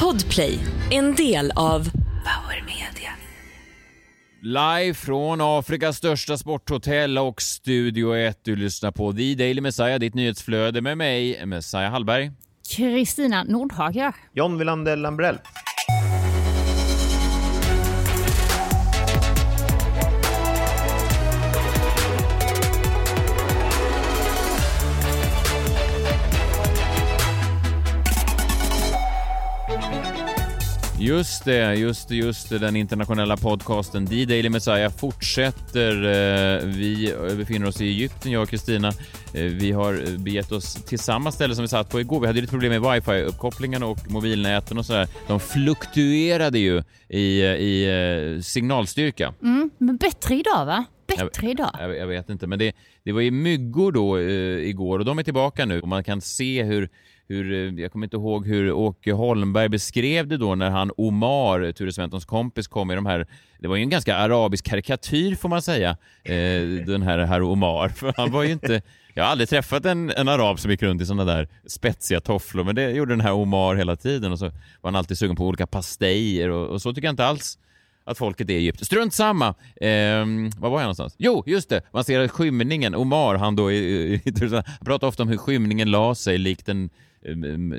Podplay, en del av Power Media. Live från Afrikas största sporthotell och Studio 1. Du lyssnar på The Daily Messiah, ditt nyhetsflöde med mig, Messiah Hallberg. Kristina Nordhager. John Wilander Lambrell. Just det, just det, just det. Den internationella podcasten The Daily Messiah fortsätter. Eh, vi befinner oss i Egypten, jag och Kristina. Eh, vi har begett oss till samma ställe som vi satt på igår. Vi hade lite problem med wifi-uppkopplingen och mobilnäten och sådär. De fluktuerade ju i, i eh, signalstyrka. Mm, men bättre idag va? Bättre idag. Jag, jag, vet inte, men det, det var ju myggor då eh, igår och de är tillbaka nu och man kan se hur hur, eh, jag kommer inte ihåg hur Åke Holmberg beskrev det då när han Omar, Ture Sventons kompis, kom i de här, det var ju en ganska arabisk karikatyr får man säga, eh, den här herr Omar, för han var ju inte, jag har aldrig träffat en, en arab som gick runt i sådana där spetsiga tofflor, men det gjorde den här Omar hela tiden och så var han alltid sugen på olika pastejer och, och så tycker jag inte alls att folket är Egypten. Strunt samma! Eh, var var jag någonstans? Jo, just det! Man ser att skymningen, Omar, han då, han pratar ofta om hur skymningen la sig likt en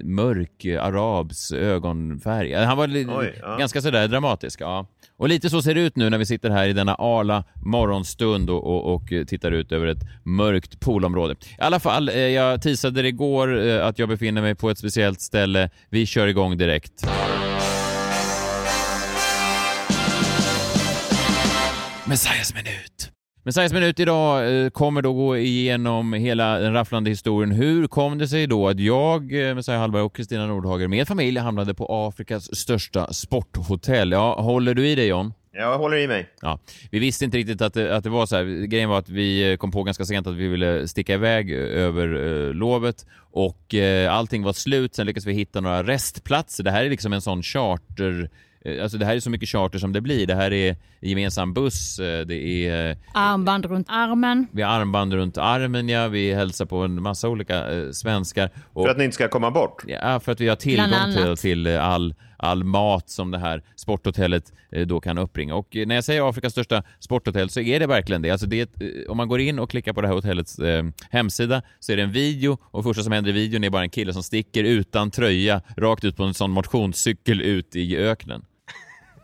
mörk arabs ögonfärg. Han var Oj, ja. ganska sådär dramatisk. Ja. Och lite så ser det ut nu när vi sitter här i denna arla morgonstund och, och, och tittar ut över ett mörkt poolområde. I alla fall, eh, jag teasade igår eh, att jag befinner mig på ett speciellt ställe. Vi kör igång direkt. Messiahs minut. Messiahs minut idag eh, kommer då gå igenom hela den rafflande historien. Hur kom det sig då att jag, eh, Messiah Hallberg och Kristina Nordhager med familj hamnade på Afrikas största sporthotell? Ja, håller du i dig John? Jag håller i mig. Ja, vi visste inte riktigt att det, att det var så här. Grejen var att vi kom på ganska sent att vi ville sticka iväg över eh, lovet och eh, allting var slut. Sen lyckades vi hitta några restplatser. Det här är liksom en sån charter Eh, alltså det här är så mycket charter som det blir. Det här är gemensam buss, eh, det är... Eh, armband runt armen. Vi har armband runt armen, ja. Vi hälsar på en massa olika eh, svenskar. Och, för att ni inte ska komma bort? Ja, för att vi har tillgång till, till all, all mat som det här sporthotellet eh, då kan uppbringa. Och när jag säger Afrikas största sporthotell så är det verkligen det. Alltså det om man går in och klickar på det här hotellets eh, hemsida så är det en video och första som händer i videon är bara en kille som sticker utan tröja rakt ut på en sån motionscykel ut i öknen.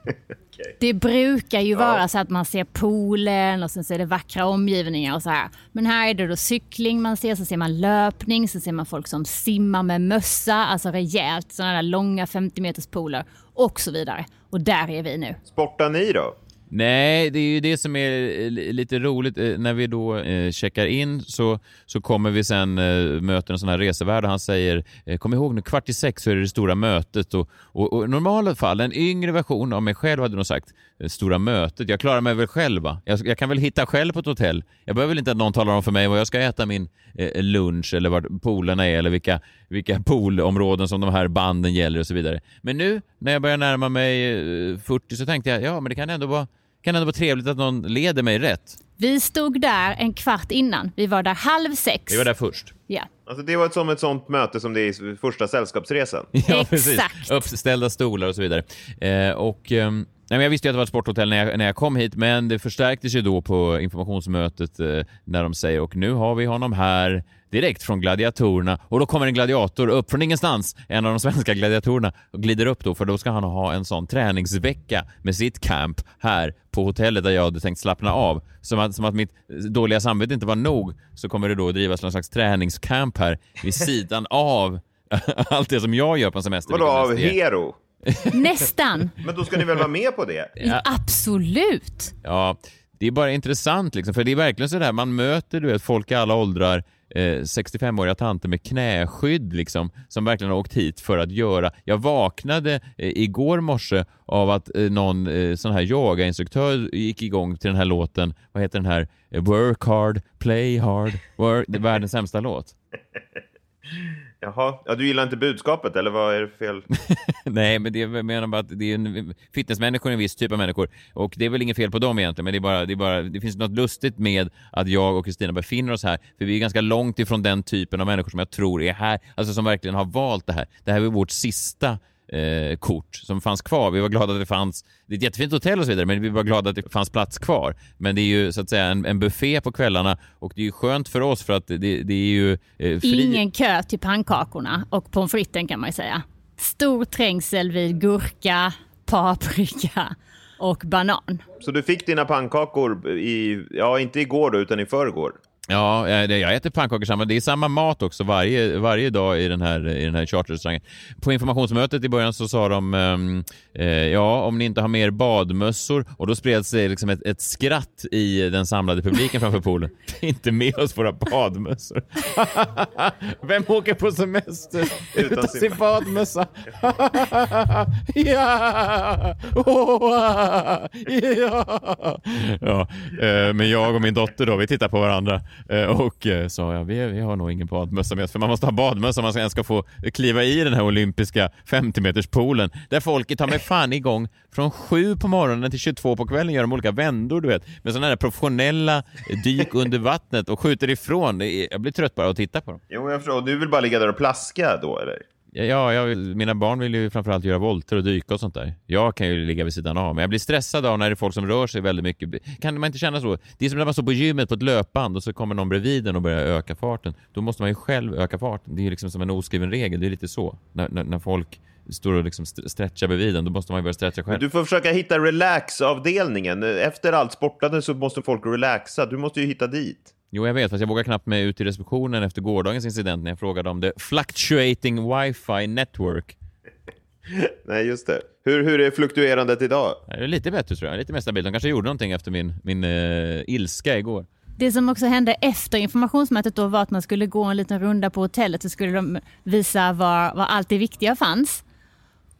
Okay. Det brukar ju ja. vara så att man ser poolen och sen så är det vackra omgivningar och så här. Men här är det då cykling man ser, så ser man löpning, så ser man folk som simmar med mössa, alltså rejält, sådana där långa 50 meters pooler och så vidare. Och där är vi nu. Sportar ni då? Nej, det är ju det som är eh, lite roligt. Eh, när vi då eh, checkar in så, så kommer vi sen möter en sån här resevärd och han säger kom ihåg nu kvart i sex så är det det stora mötet och, och, och i normala fall en yngre version av mig själv hade nog sagt stora mötet. Jag klarar mig väl själv va? Jag, jag, kan väl hitta själv på ett hotell. Jag behöver väl inte att någon talar om för mig vad jag ska äta min eh, lunch eller var polerna är eller vilka, vilka poolområden som de här banden gäller och så vidare. Men nu när jag börjar närma mig 40 så tänkte jag ja men det kan ändå vara kan ändå vara trevligt att någon leder mig rätt. Vi stod där en kvart innan. Vi var där halv sex. Vi var där först. Ja. Alltså det var som ett sånt möte som det är i första sällskapsresan. Ja, precis. Uppställda stolar och så vidare. Eh, och... Nej, men jag visste ju att det var ett sporthotell när jag, när jag kom hit, men det förstärktes ju då på informationsmötet eh, när de säger och nu har vi honom här direkt från gladiatorerna och då kommer en gladiator upp från ingenstans, en av de svenska gladiatorerna och glider upp då för då ska han ha en sån träningsvecka med sitt camp här på hotellet där jag hade tänkt slappna av. Som att, som att mitt dåliga samvete inte var nog så kommer det då drivas någon slags träningscamp här vid sidan av allt det som jag gör på en semester. Vadå av Hero? Nästan. Men då ska ni väl vara med på det? Ja. Absolut. Ja, det är bara intressant liksom, för det är verkligen sådär, man möter du vet, folk i alla åldrar, eh, 65-åriga tanter med knäskydd liksom, som verkligen har åkt hit för att göra. Jag vaknade eh, igår morse av att eh, någon eh, sån här yogainstruktör gick igång till den här låten, vad heter den här? Eh, work hard, play hard, work, det är världens sämsta låt. Jaha, ja, du gillar inte budskapet eller vad är det fel? Nej, men det jag menar bara att det är en, fitnessmänniskor är en viss typ av människor och det är väl inget fel på dem egentligen, men det är bara, det, är bara, det finns något lustigt med att jag och Kristina befinner oss här, för vi är ganska långt ifrån den typen av människor som jag tror är här, alltså som verkligen har valt det här. Det här är vårt sista eh, kort som fanns kvar. Vi var glada att det fanns, det är ett jättefint hotell och så vidare, men vi var glada att det fanns plats kvar. Men det är ju så att säga en, en buffé på kvällarna och det är ju skönt för oss för att det, det är ju eh, fri... Ingen kö till pannkakorna och pommes fritesen kan man ju säga. Stor trängsel vid gurka, paprika och banan. Så du fick dina pannkakor i, ja inte igår då, utan i förrgår? Ja, jag äter pannkakor samma. Det är samma mat också varje, varje dag i den här, i den här charterrestaurangen. På informationsmötet i början så sa de um, eh, ja, om ni inte har mer badmössor och då spreds det liksom ett, ett skratt i den samlade publiken framför poolen. inte med oss våra badmössor. Vem åker på semester utan, utan sin badmössa? ja! Oh, ja! ja. Eh, men jag och min dotter då, vi tittar på varandra Eh, Eh, och eh, sa jag, vi, vi har nog ingen badmössa med oss, för man måste ha badmössa om man ens ska få kliva i den här olympiska 50 meters poolen där folket tar mig fan igång från 7 på morgonen till 22 på kvällen gör de olika vändor du vet med sådana här professionella dyk under vattnet och skjuter ifrån. Jag blir trött bara att titta på dem. Jo, jag förstår. Du vill bara ligga där och plaska då eller? Ja, jag mina barn vill ju framförallt göra volter och dyka och sånt där. Jag kan ju ligga vid sidan av, men jag blir stressad av när det är folk som rör sig väldigt mycket. Kan man inte känna så? Det är som när man står på gymmet på ett löpband och så kommer någon bredvid en och börjar öka farten. Då måste man ju själv öka farten. Det är ju liksom som en oskriven regel. Det är lite så. När, när, när folk står och liksom stretchar bredvid en, då måste man ju börja stretcha själv. Du får försöka hitta relax-avdelningen. Efter allt sportande så måste folk relaxa. Du måste ju hitta dit. Jo, jag vet, fast jag vågar knappt mig ut i receptionen efter gårdagens incident när jag frågade om det fluctuating wifi network. Nej, just det. Hur, hur är fluktuerandet idag? Det är lite bättre tror jag, lite mer stabilt. De kanske gjorde någonting efter min, min uh, ilska igår. Det som också hände efter informationsmötet då var att man skulle gå en liten runda på hotellet så skulle de visa var, var allt det viktiga fanns.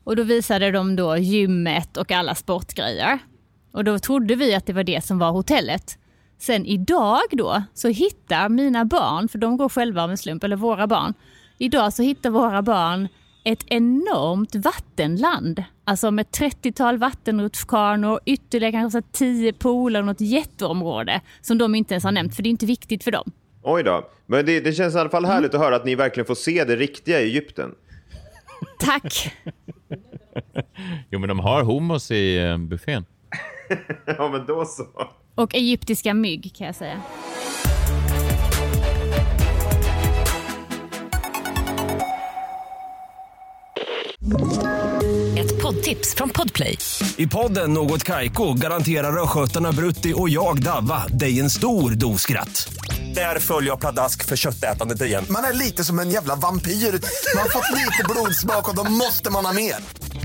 Och då visade de då gymmet och alla sportgrejer. Och då trodde vi att det var det som var hotellet. Sen idag då så hittar mina barn, för de går själva av en slump, eller våra barn. Idag så hittar våra barn ett enormt vattenland. Alltså med 30-tal vattenrutschkanor, ytterligare kanske 10 pooler och något jätteområde som de inte ens har nämnt, för det är inte viktigt för dem. Oj då. Men det, det känns i alla fall härligt mm. att höra att ni verkligen får se det riktiga i Egypten. Tack. jo, men de har hummus i eh, buffén. ja, men då så. Och egyptiska mygg kan jag säga. Ett poddtips från Podplay. I podden Något Kaiko garanterar östgötarna Brutti och jag, Davva, dig en stor dos skratt. Där följer jag pladask för köttätandet igen. Man är lite som en jävla vampyr. Man har fått lite blodsmak och då måste man ha mer.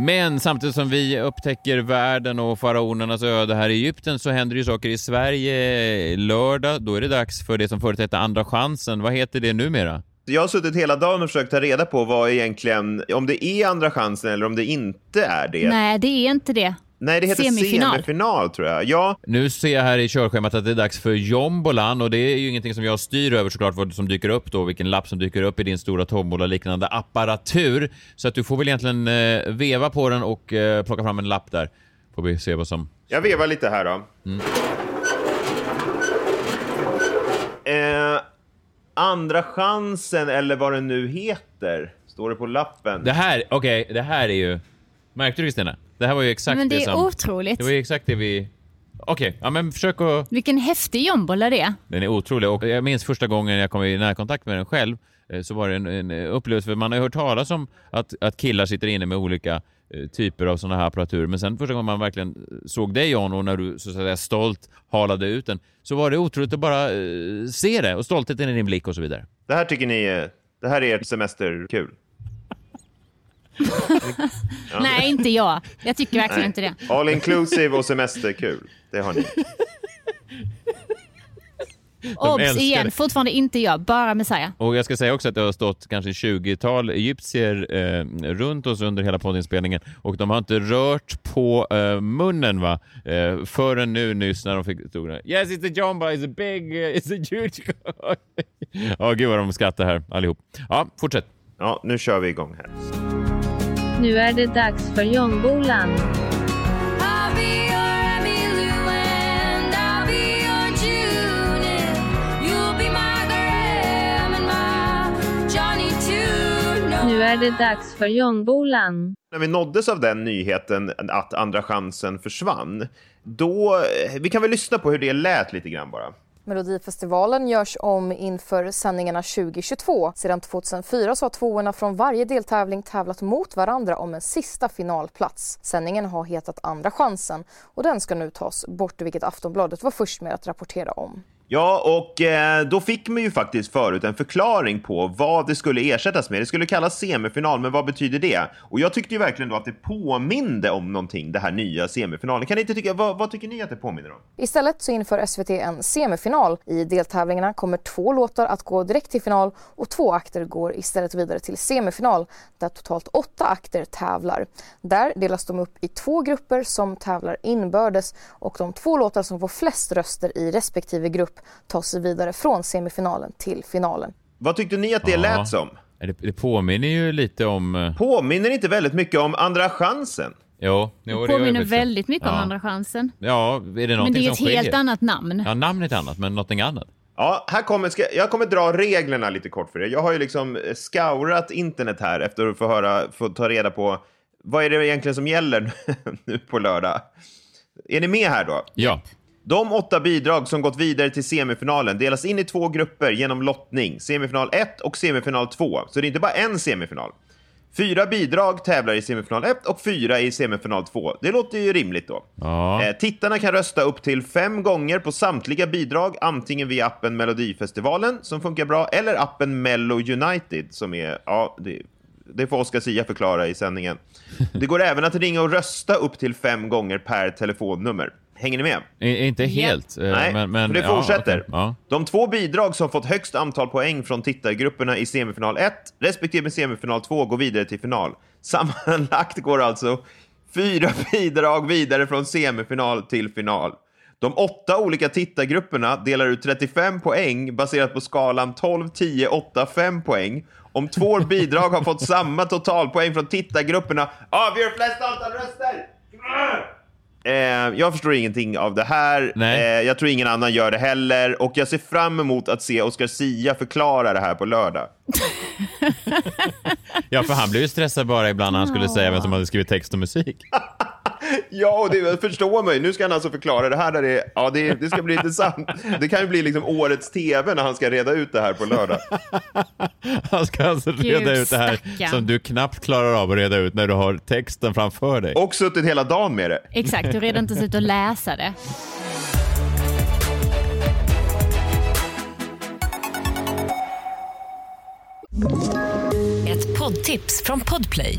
Men samtidigt som vi upptäcker världen och faraonernas öde här i Egypten så händer ju saker i Sverige lördag. Då är det dags för det som förut hette Andra chansen. Vad heter det numera? Jag har suttit hela dagen och försökt ta reda på vad egentligen, om det är andra chansen eller om det inte är det. Nej, det är inte det. Nej, det heter semifinal. semifinal tror jag. Ja. Nu ser jag här i körschemat att det är dags för jombolan och det är ju ingenting som jag styr över såklart vad som dyker upp då, vilken lapp som dyker upp i din stora tombola-liknande apparatur. Så att du får väl egentligen eh, veva på den och eh, plocka fram en lapp där. Får vi se vad som... Jag vevar lite här då. Mm. Eh, andra chansen eller vad den nu heter, står det på lappen. Det här, okej, okay, det här är ju... Märkte du Kristina? Det här var ju exakt men det, det som... otroligt. Det var ju exakt det vi... Okej, okay, ja men försök att... Vilken häftig jombola det är. Den är otrolig och jag minns första gången jag kom i närkontakt med den själv eh, så var det en, en upplevelse, för man har ju hört talas om att, att killar sitter inne med olika eh, typer av sådana här apparaturer. Men sen första gången man verkligen såg dig John och när du så att säga stolt halade ut den så var det otroligt att bara se det och stoltheten i din blick och så vidare. Det här tycker ni, det här är ert semesterkul? Nej, inte jag. Jag tycker verkligen Nej. inte det. All inclusive och semesterkul. Det har ni. Obs igen, fortfarande inte jag, bara Messiah. Och jag ska säga också att det har stått kanske 20-tal egyptier eh, runt oss under hela poddinspelningen och de har inte rört på eh, munnen va? Eh, förrän nu nyss när de fick stod Yes, it's a jomba, it's a big, uh, it's a huge Ja, gud vad de skrattar här allihop. Ja, fortsätt. Ja, nu kör vi igång här. Nu är det dags för Jonbolan. Nu är det dags för Jonbolan. När vi nåddes av den nyheten att Andra chansen försvann, då... Eh, vi kan väl lyssna på hur det lät lite grann bara. Melodifestivalen görs om inför sändningarna 2022. Sedan 2004 så har tvåorna från varje deltävling tävlat mot varandra om en sista finalplats. Sändningen har hetat Andra chansen och den ska nu tas bort, vilket Aftonbladet var först med att rapportera om. Ja, och eh, då fick man ju faktiskt förut en förklaring på vad det skulle ersättas med. Det skulle kallas semifinal, men vad betyder det? Och jag tyckte ju verkligen då att det påminde om någonting, det här nya semifinalen. Kan ni inte tycka, vad, vad tycker ni att det påminner om? Istället så inför SVT en semifinal. I deltävlingarna kommer två låtar att gå direkt till final och två akter går istället vidare till semifinal där totalt åtta akter tävlar. Där delas de upp i två grupper som tävlar inbördes och de två låtar som får flest röster i respektive grupp ta sig vidare från semifinalen till finalen. Vad tyckte ni att det ja. lät som? Det, det påminner ju lite om... Eh, påminner inte väldigt mycket om Andra chansen? Jo, jo det påminner väldigt mycket ja. om Andra chansen. Ja, är det Men det är ett helt annat namn. Ja, namnet är annat, men någonting annat. Ja, här kommer, ska, jag kommer dra reglerna lite kort för er. Jag har ju liksom scourat internet här efter att få, höra, få ta reda på vad är det egentligen som gäller nu på lördag. Är ni med här då? Ja. De åtta bidrag som gått vidare till semifinalen delas in i två grupper genom lottning, semifinal 1 och semifinal 2. Så det är inte bara en semifinal. Fyra bidrag tävlar i semifinal 1 och fyra i semifinal 2. Det låter ju rimligt då. Ja. Eh, tittarna kan rösta upp till fem gånger på samtliga bidrag, antingen via appen Melodifestivalen, som funkar bra, eller appen Mello United, som är, ja, det, det får Oscar Sia förklara i sändningen. Det går även att ringa och rösta upp till fem gånger per telefonnummer. Hänger ni med? I, inte helt. Yeah. Nej, men, men, för det ja, fortsätter. Okay. Ja. De två bidrag som fått högst antal poäng från tittargrupperna i semifinal 1 respektive semifinal 2 går vidare till final. Sammanlagt går alltså fyra bidrag vidare från semifinal till final. De åtta olika tittargrupperna delar ut 35 poäng baserat på skalan 12, 10, 8, 5 poäng. Om två bidrag har fått samma totalpoäng från tittargrupperna avgör flest antal röster. Eh, jag förstår ingenting av det här. Eh, jag tror ingen annan gör det heller. Och jag ser fram emot att se Oscar Sia förklara det här på lördag. ja, för han blev ju stressad bara ibland när han skulle säga vem som hade skrivit text och musik. ja, och det förstår man ju. Nu ska han alltså förklara det här. Där det, ja, det, det ska bli intressant. Det kan ju bli liksom årets tv när han ska reda ut det här på lördag. han ska alltså reda Gud, ut det här stackarn. som du knappt klarar av att reda ut när du har texten framför dig. Och suttit hela dagen med det. Exakt, du redan inte suttit och läsa det. Ett poddtips från Podplay.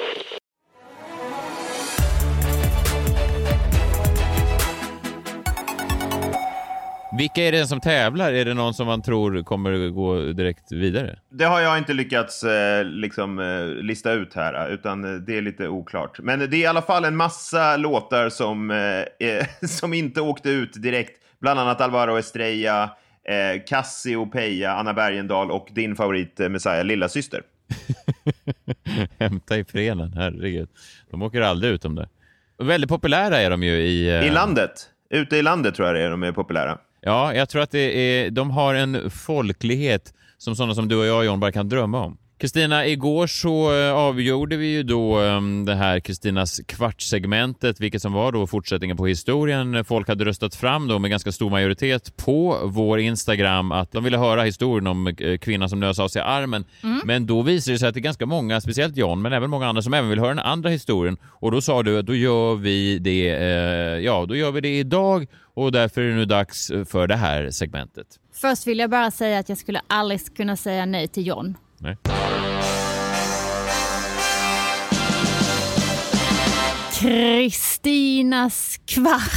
Vilka är det som tävlar? Är det någon som man tror kommer gå direkt vidare? Det har jag inte lyckats eh, liksom, eh, lista ut här, utan eh, det är lite oklart. Men det är i alla fall en massa låtar som, eh, som inte åkte ut direkt. Bland annat Alvaro Estrella, eh, Cassiopeia, Anna Bergendahl och din favorit eh, Messiah, lilla syster. Hämta i frenen, herregud. De åker aldrig ut om det. Väldigt populära är de ju i... Eh... I landet. Ute i landet tror jag det är de är populära. Ja, jag tror att det är, de har en folklighet som sådana som du och jag, John, bara kan drömma om. Kristina, igår så eh, avgjorde vi ju då um, det här Kristinas kvartssegmentet, vilket som var då fortsättningen på historien. Folk hade röstat fram då med ganska stor majoritet på vår Instagram att de ville höra historien om uh, kvinnan som nös av sig armen. Mm. Men då visade det sig att det är ganska många, speciellt John, men även många andra som även vill höra den andra historien. Och då sa du att då gör vi det, uh, ja, då gör vi det idag och därför är det nu dags för det här segmentet. Först vill jag bara säga att jag skulle aldrig kunna säga nej till John. Nej. Kristinas kvart.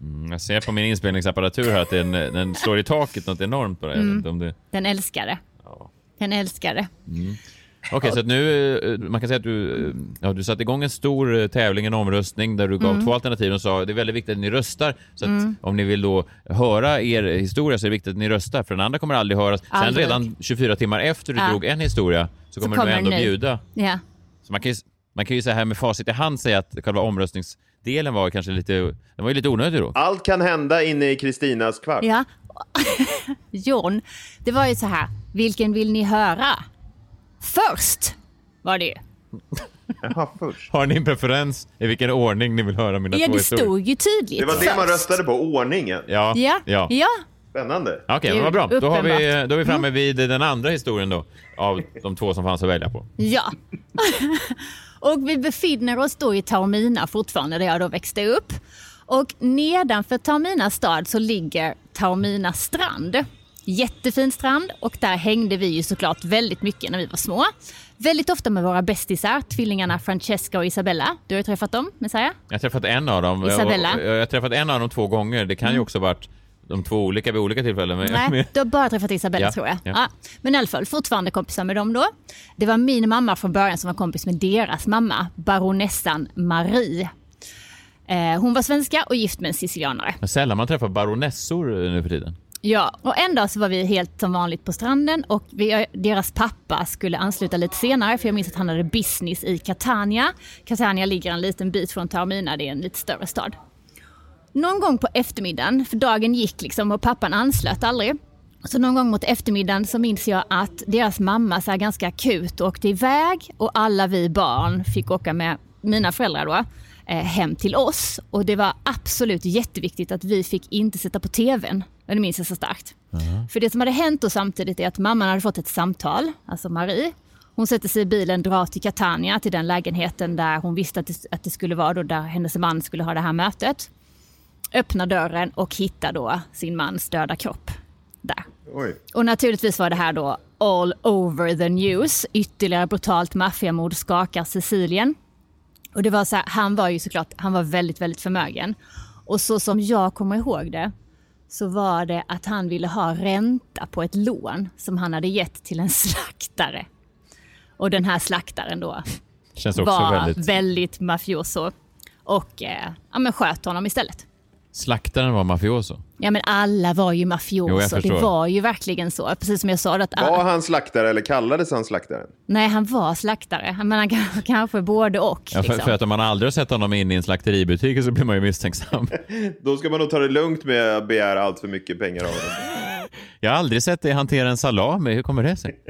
Mm, jag ser på min inspelningsapparatur här att den, den slår i taket något enormt. Bara. Mm. Om det... Den älskar det. Den älskar det. Mm. Okej, okay, så att nu, eh, man kan säga att du, eh, ja, du satte igång en stor eh, tävling, en omröstning där du gav Mm. två alternativ och sa det är väldigt viktigt att ni röstar. Så Mm. om ni vill då höra er historia så är det viktigt att ni röstar för den andra kommer aldrig höras. Sen Aldrig. redan 24 timmar efter du Ja. drog en historia så kommer du kommer ändå nu. bjuda. Ja. Så man kan ju, man kan ju så här med facit i hand säga att själva omröstningsdelen var kanske lite, den var ju lite onödig då. Allt kan hända inne i Kristinas kvart. Ja. John, det var ju så här. Vilken vill ni höra? Först var det ju. Jaha, först. Har ni en preferens i vilken ordning ni vill höra mina Ja, två det historier? stod ju tydligt Det var det man röstade på, ordningen. Ja. Ja, ja. ja. Spännande. Okej, men vad bra. Då, har vi, då är vi framme vid den andra historien då, av de två som fanns att välja på. Ja. och vi befinner oss då i Taormina fortfarande, där jag då växte upp. Och nedanför Taormina stad så ligger Taormina strand. Jättefin strand och där hängde vi ju såklart väldigt mycket när vi var små. Väldigt ofta med våra bästisar, tvillingarna Francesca och Isabella. Du har ju träffat dem, Messiah? Jag har träffat en av dem. Isabella. Jag har träffat en av dem två gånger. Det kan ju Mm. också varit de två olika vid olika tillfällen. Nej, du har bara träffat Isabella Ja, tror jag. ja. Ja. Men i alla fall, fortfarande kompisar med dem då. Det var min mamma från början som var kompis med deras mamma, baronessan Marie. Eh, hon var svenska och gift med en sicilianare. Men sällan man träffar baronessor eh, nu för tiden. Ja, och en dag så var vi helt som vanligt på stranden och vi, deras pappa skulle ansluta lite senare för jag minns att han hade business i Catania. Catania ligger en liten bit från Taormina, det är en lite större stad. Någon gång på eftermiddagen, för dagen gick liksom och pappan anslöt aldrig. Så någon gång mot eftermiddagen så minns jag att deras mamma så här ganska akut åkte iväg och alla vi barn fick åka med mina föräldrar då eh, hem till oss. Och det var absolut jätteviktigt att vi fick inte sätta på tvn. Det minns jag så starkt. För det som hade hänt då samtidigt är att mamman hade fått ett samtal, alltså Marie. Hon sätter sig i bilen, drar till Catania, till den lägenheten där hon visste att det, att det skulle vara då där hennes man skulle ha det här mötet. Öppnar dörren och hittar då sin mans döda kropp där. Oj. Och naturligtvis var det här då all over the news. Ytterligare brutalt maffiamord skakar Sicilien. Och det var så här, han var ju såklart, han var väldigt, väldigt förmögen. Och så som jag kommer ihåg det så var det att han ville ha ränta på ett lån som han hade gett till en slaktare. Och den här slaktaren då Känns också var väldigt... väldigt mafioso och eh, ja, men sköt honom istället. Slaktaren var mafioso. Ja men alla var ju Jo, mafioso, det förstår. var ju verkligen så. Precis som jag sa. Att, Var han slaktare eller kallades han slaktaren? Nej, han var slaktare. Men han kan- kanske både och. Ja, för, liksom. för att om man aldrig har sett honom inne i en slakteributik så blir man ju misstänksam. Då ska man nog ta det lugnt med att begära allt för mycket pengar av honom. Jag har aldrig sett dig hantera en salami. Hur kommer det sig?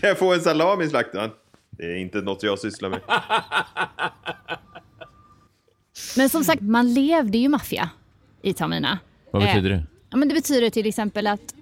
Kan jag få en salami slaktaren? Det är inte något jag sysslar med. Men som sagt, man levde ju maffia i Taormina. Vad betyder Eh, det? Ja, men det betyder till exempel att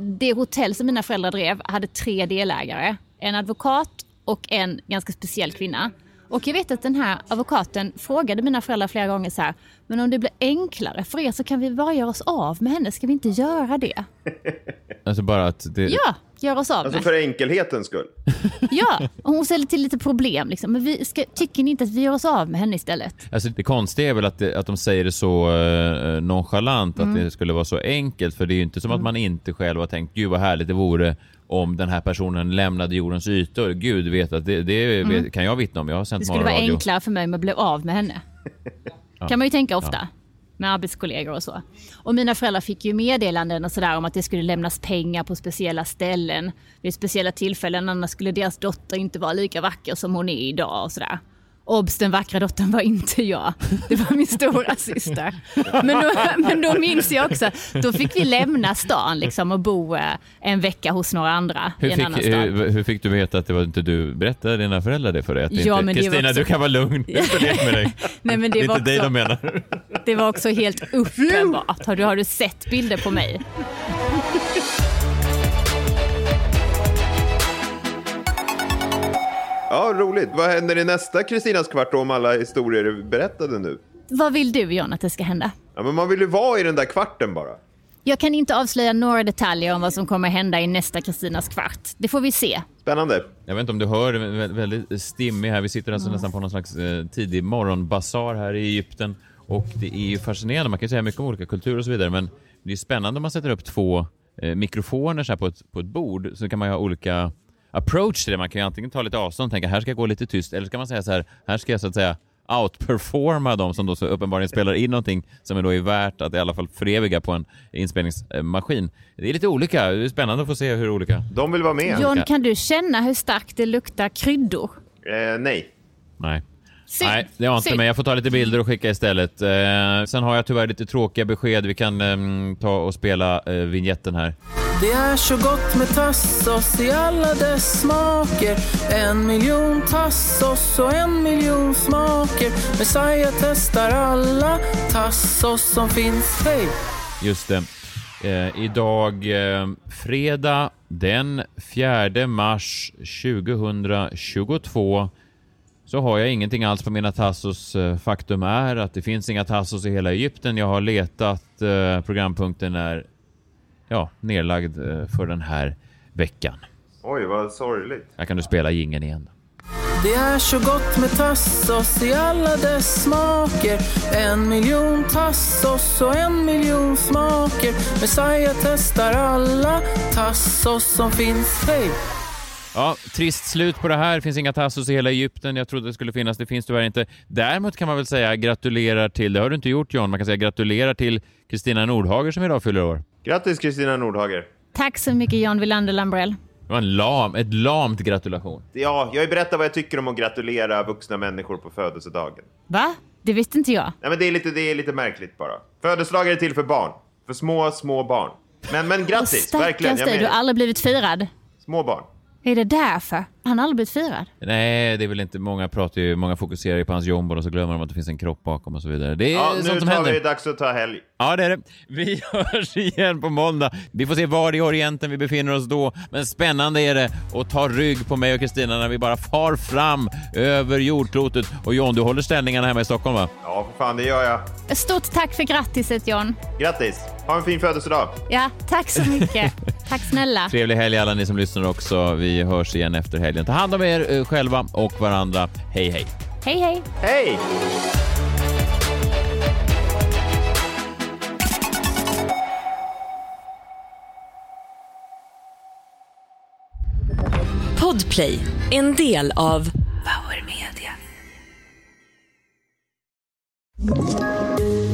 det hotell som mina föräldrar drev hade tre delägare. En advokat och en ganska speciell kvinna. Och jag vet att den här advokaten frågade mina föräldrar flera gånger så här, men om det blir enklare för er så kan vi bara göra oss av med henne, ska vi inte göra det? Alltså bara att det... Ja, göra oss av Alltså med. för enkelhetens skull. Ja, och hon ställer till lite problem liksom. Men vi ska, tycker ni inte att vi gör oss av med henne istället? Alltså det konstiga är väl att, det, att de säger det så eh, nonchalant, Mm. att det skulle vara så enkelt. För det är ju inte som att man inte själv har tänkt, gud vad härligt det vore om den här personen lämnade jordens ytor. Gud vet att det, det Mm. vet, kan jag vittna om. Jag har sänt Det skulle vara enklare för mig om jag blev av med henne. Ja. kan man ju tänka ofta. Ja. Med arbetskollegor och så. Och mina föräldrar fick ju meddelanden och sådär om att det skulle lämnas pengar på speciella ställen vid speciella tillfällen. Annars skulle deras dotter inte vara lika vacker som hon är idag och sådär. Obs, den vackra dottern var inte jag. Det var min stora syster. Men då, men då minns jag också, då fick vi lämna stan liksom och bo eh, en vecka hos några andra Hur i en annan fick, stad. hur, hur fick du veta att det var inte du? Berättade dina föräldrar det för dig? Ja, Kristina, också- du kan vara lugn. Jag med dig. Nej, men det det är inte dig de menar. Det var också helt uppenbart. Har du, har du sett bilder på mig? Roligt. Vad händer i nästa Kristinas kvart då om alla historier är berättade nu? Vad vill du John att det ska hända? Ja, men man vill ju vara i den där kvarten bara. Jag kan inte avslöja några detaljer om vad som kommer hända i nästa Kristinas kvart. Det får vi se. Spännande. Jag vet inte om du hör, väldigt stimmig här. Vi sitter alltså mm. nästan på någon slags eh, tidig morgonbasar här i Egypten. Och det är ju fascinerande, man kan säga mycket om olika kulturer och så vidare, men det är spännande om man sätter upp två eh, mikrofoner så på, ett, på ett bord, så kan man ju ha olika approach till det. Man kan ju antingen ta lite avstånd och tänka här ska jag gå lite tyst, eller så kan man säga så här, här ska jag så att säga outperforma de som då så uppenbarligen spelar in någonting som är då är värt att i alla fall föreviga på en inspelningsmaskin. Det är lite olika, det är spännande att få se hur olika... De vill vara med. John, kan du känna hur starkt det luktar kryddor? Eh, nej. Nej. Synd. Nej, det har inte, men jag får ta lite bilder och skicka istället. Eh, sen har jag tyvärr lite tråkiga besked. Vi kan eh, ta och spela eh, vignetten här. Det är så gott med tassos i alla dess smaker En miljon tassos och en miljon smaker Messiah testar alla tassos som finns, hej! Just det. Eh, idag, eh, fredag den 4 mars 2022 så har jag ingenting alls på mina tassos. Eh, faktum är att det finns inga tassos i hela Egypten. Jag har letat. Eh, programpunkten är ja, nedlagd eh, för den här veckan. Oj, vad sorgligt. Här kan du spela gingen igen. Det är så gott med tassos i alla dess smaker En miljon tassos och en miljon smaker Messiah testar alla tassos som finns, hej! Ja, trist slut på det här. Det finns inga Tassos i hela Egypten. Jag trodde det skulle finnas. Det finns tyvärr inte. Däremot kan man väl säga gratulerar till, det har du inte gjort John, man kan säga gratulerar till Kristina Nordhager som idag fyller år. Grattis Kristina Nordhager. Tack så mycket John Wilander Lambrell. Det var en lam, ett lamt gratulation. Ja, jag har ju berättat vad jag tycker om att gratulera vuxna människor på födelsedagen. Va? Det visste inte jag. Nej, men det är lite, det är lite märkligt bara. Födelsedagar är till för barn. För små, små barn. Men, men grattis, verkligen. Stackars dig, du har aldrig blivit firad. Små barn. Är det därför? Han har aldrig blivit firad? Nej, det är väl inte. Många pratar ju, många fokuserar ju på hans jomboll och så glömmer de att det finns en kropp bakom och så vidare. Det är ja, sånt nu som tar händer. vi dags att ta helg. Ja, det är det. Vi hörs igen på måndag. Vi får se var i Orienten vi befinner oss då. Men spännande är det att ta rygg på mig och Kristina när vi bara far fram över jordklotet. Och John, du håller ställningarna hemma i Stockholm va? Ja, för fan, det gör jag. Stort tack för grattiset John. Grattis. Ha en fin födelsedag. Ja, tack så mycket. tack snälla. Trevlig helg alla ni som lyssnar också. Vi hörs igen efter helgen. Ta hand om er eh, själva och varandra. Hej, hej. Hej, hej. Hej! Podplay, en del av Power Media.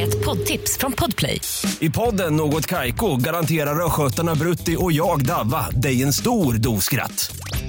Ett poddtips från Podplay. I podden Något Kaiko garanterar östgötarna Brutti och jag, Davva, dig en stor dos skratt.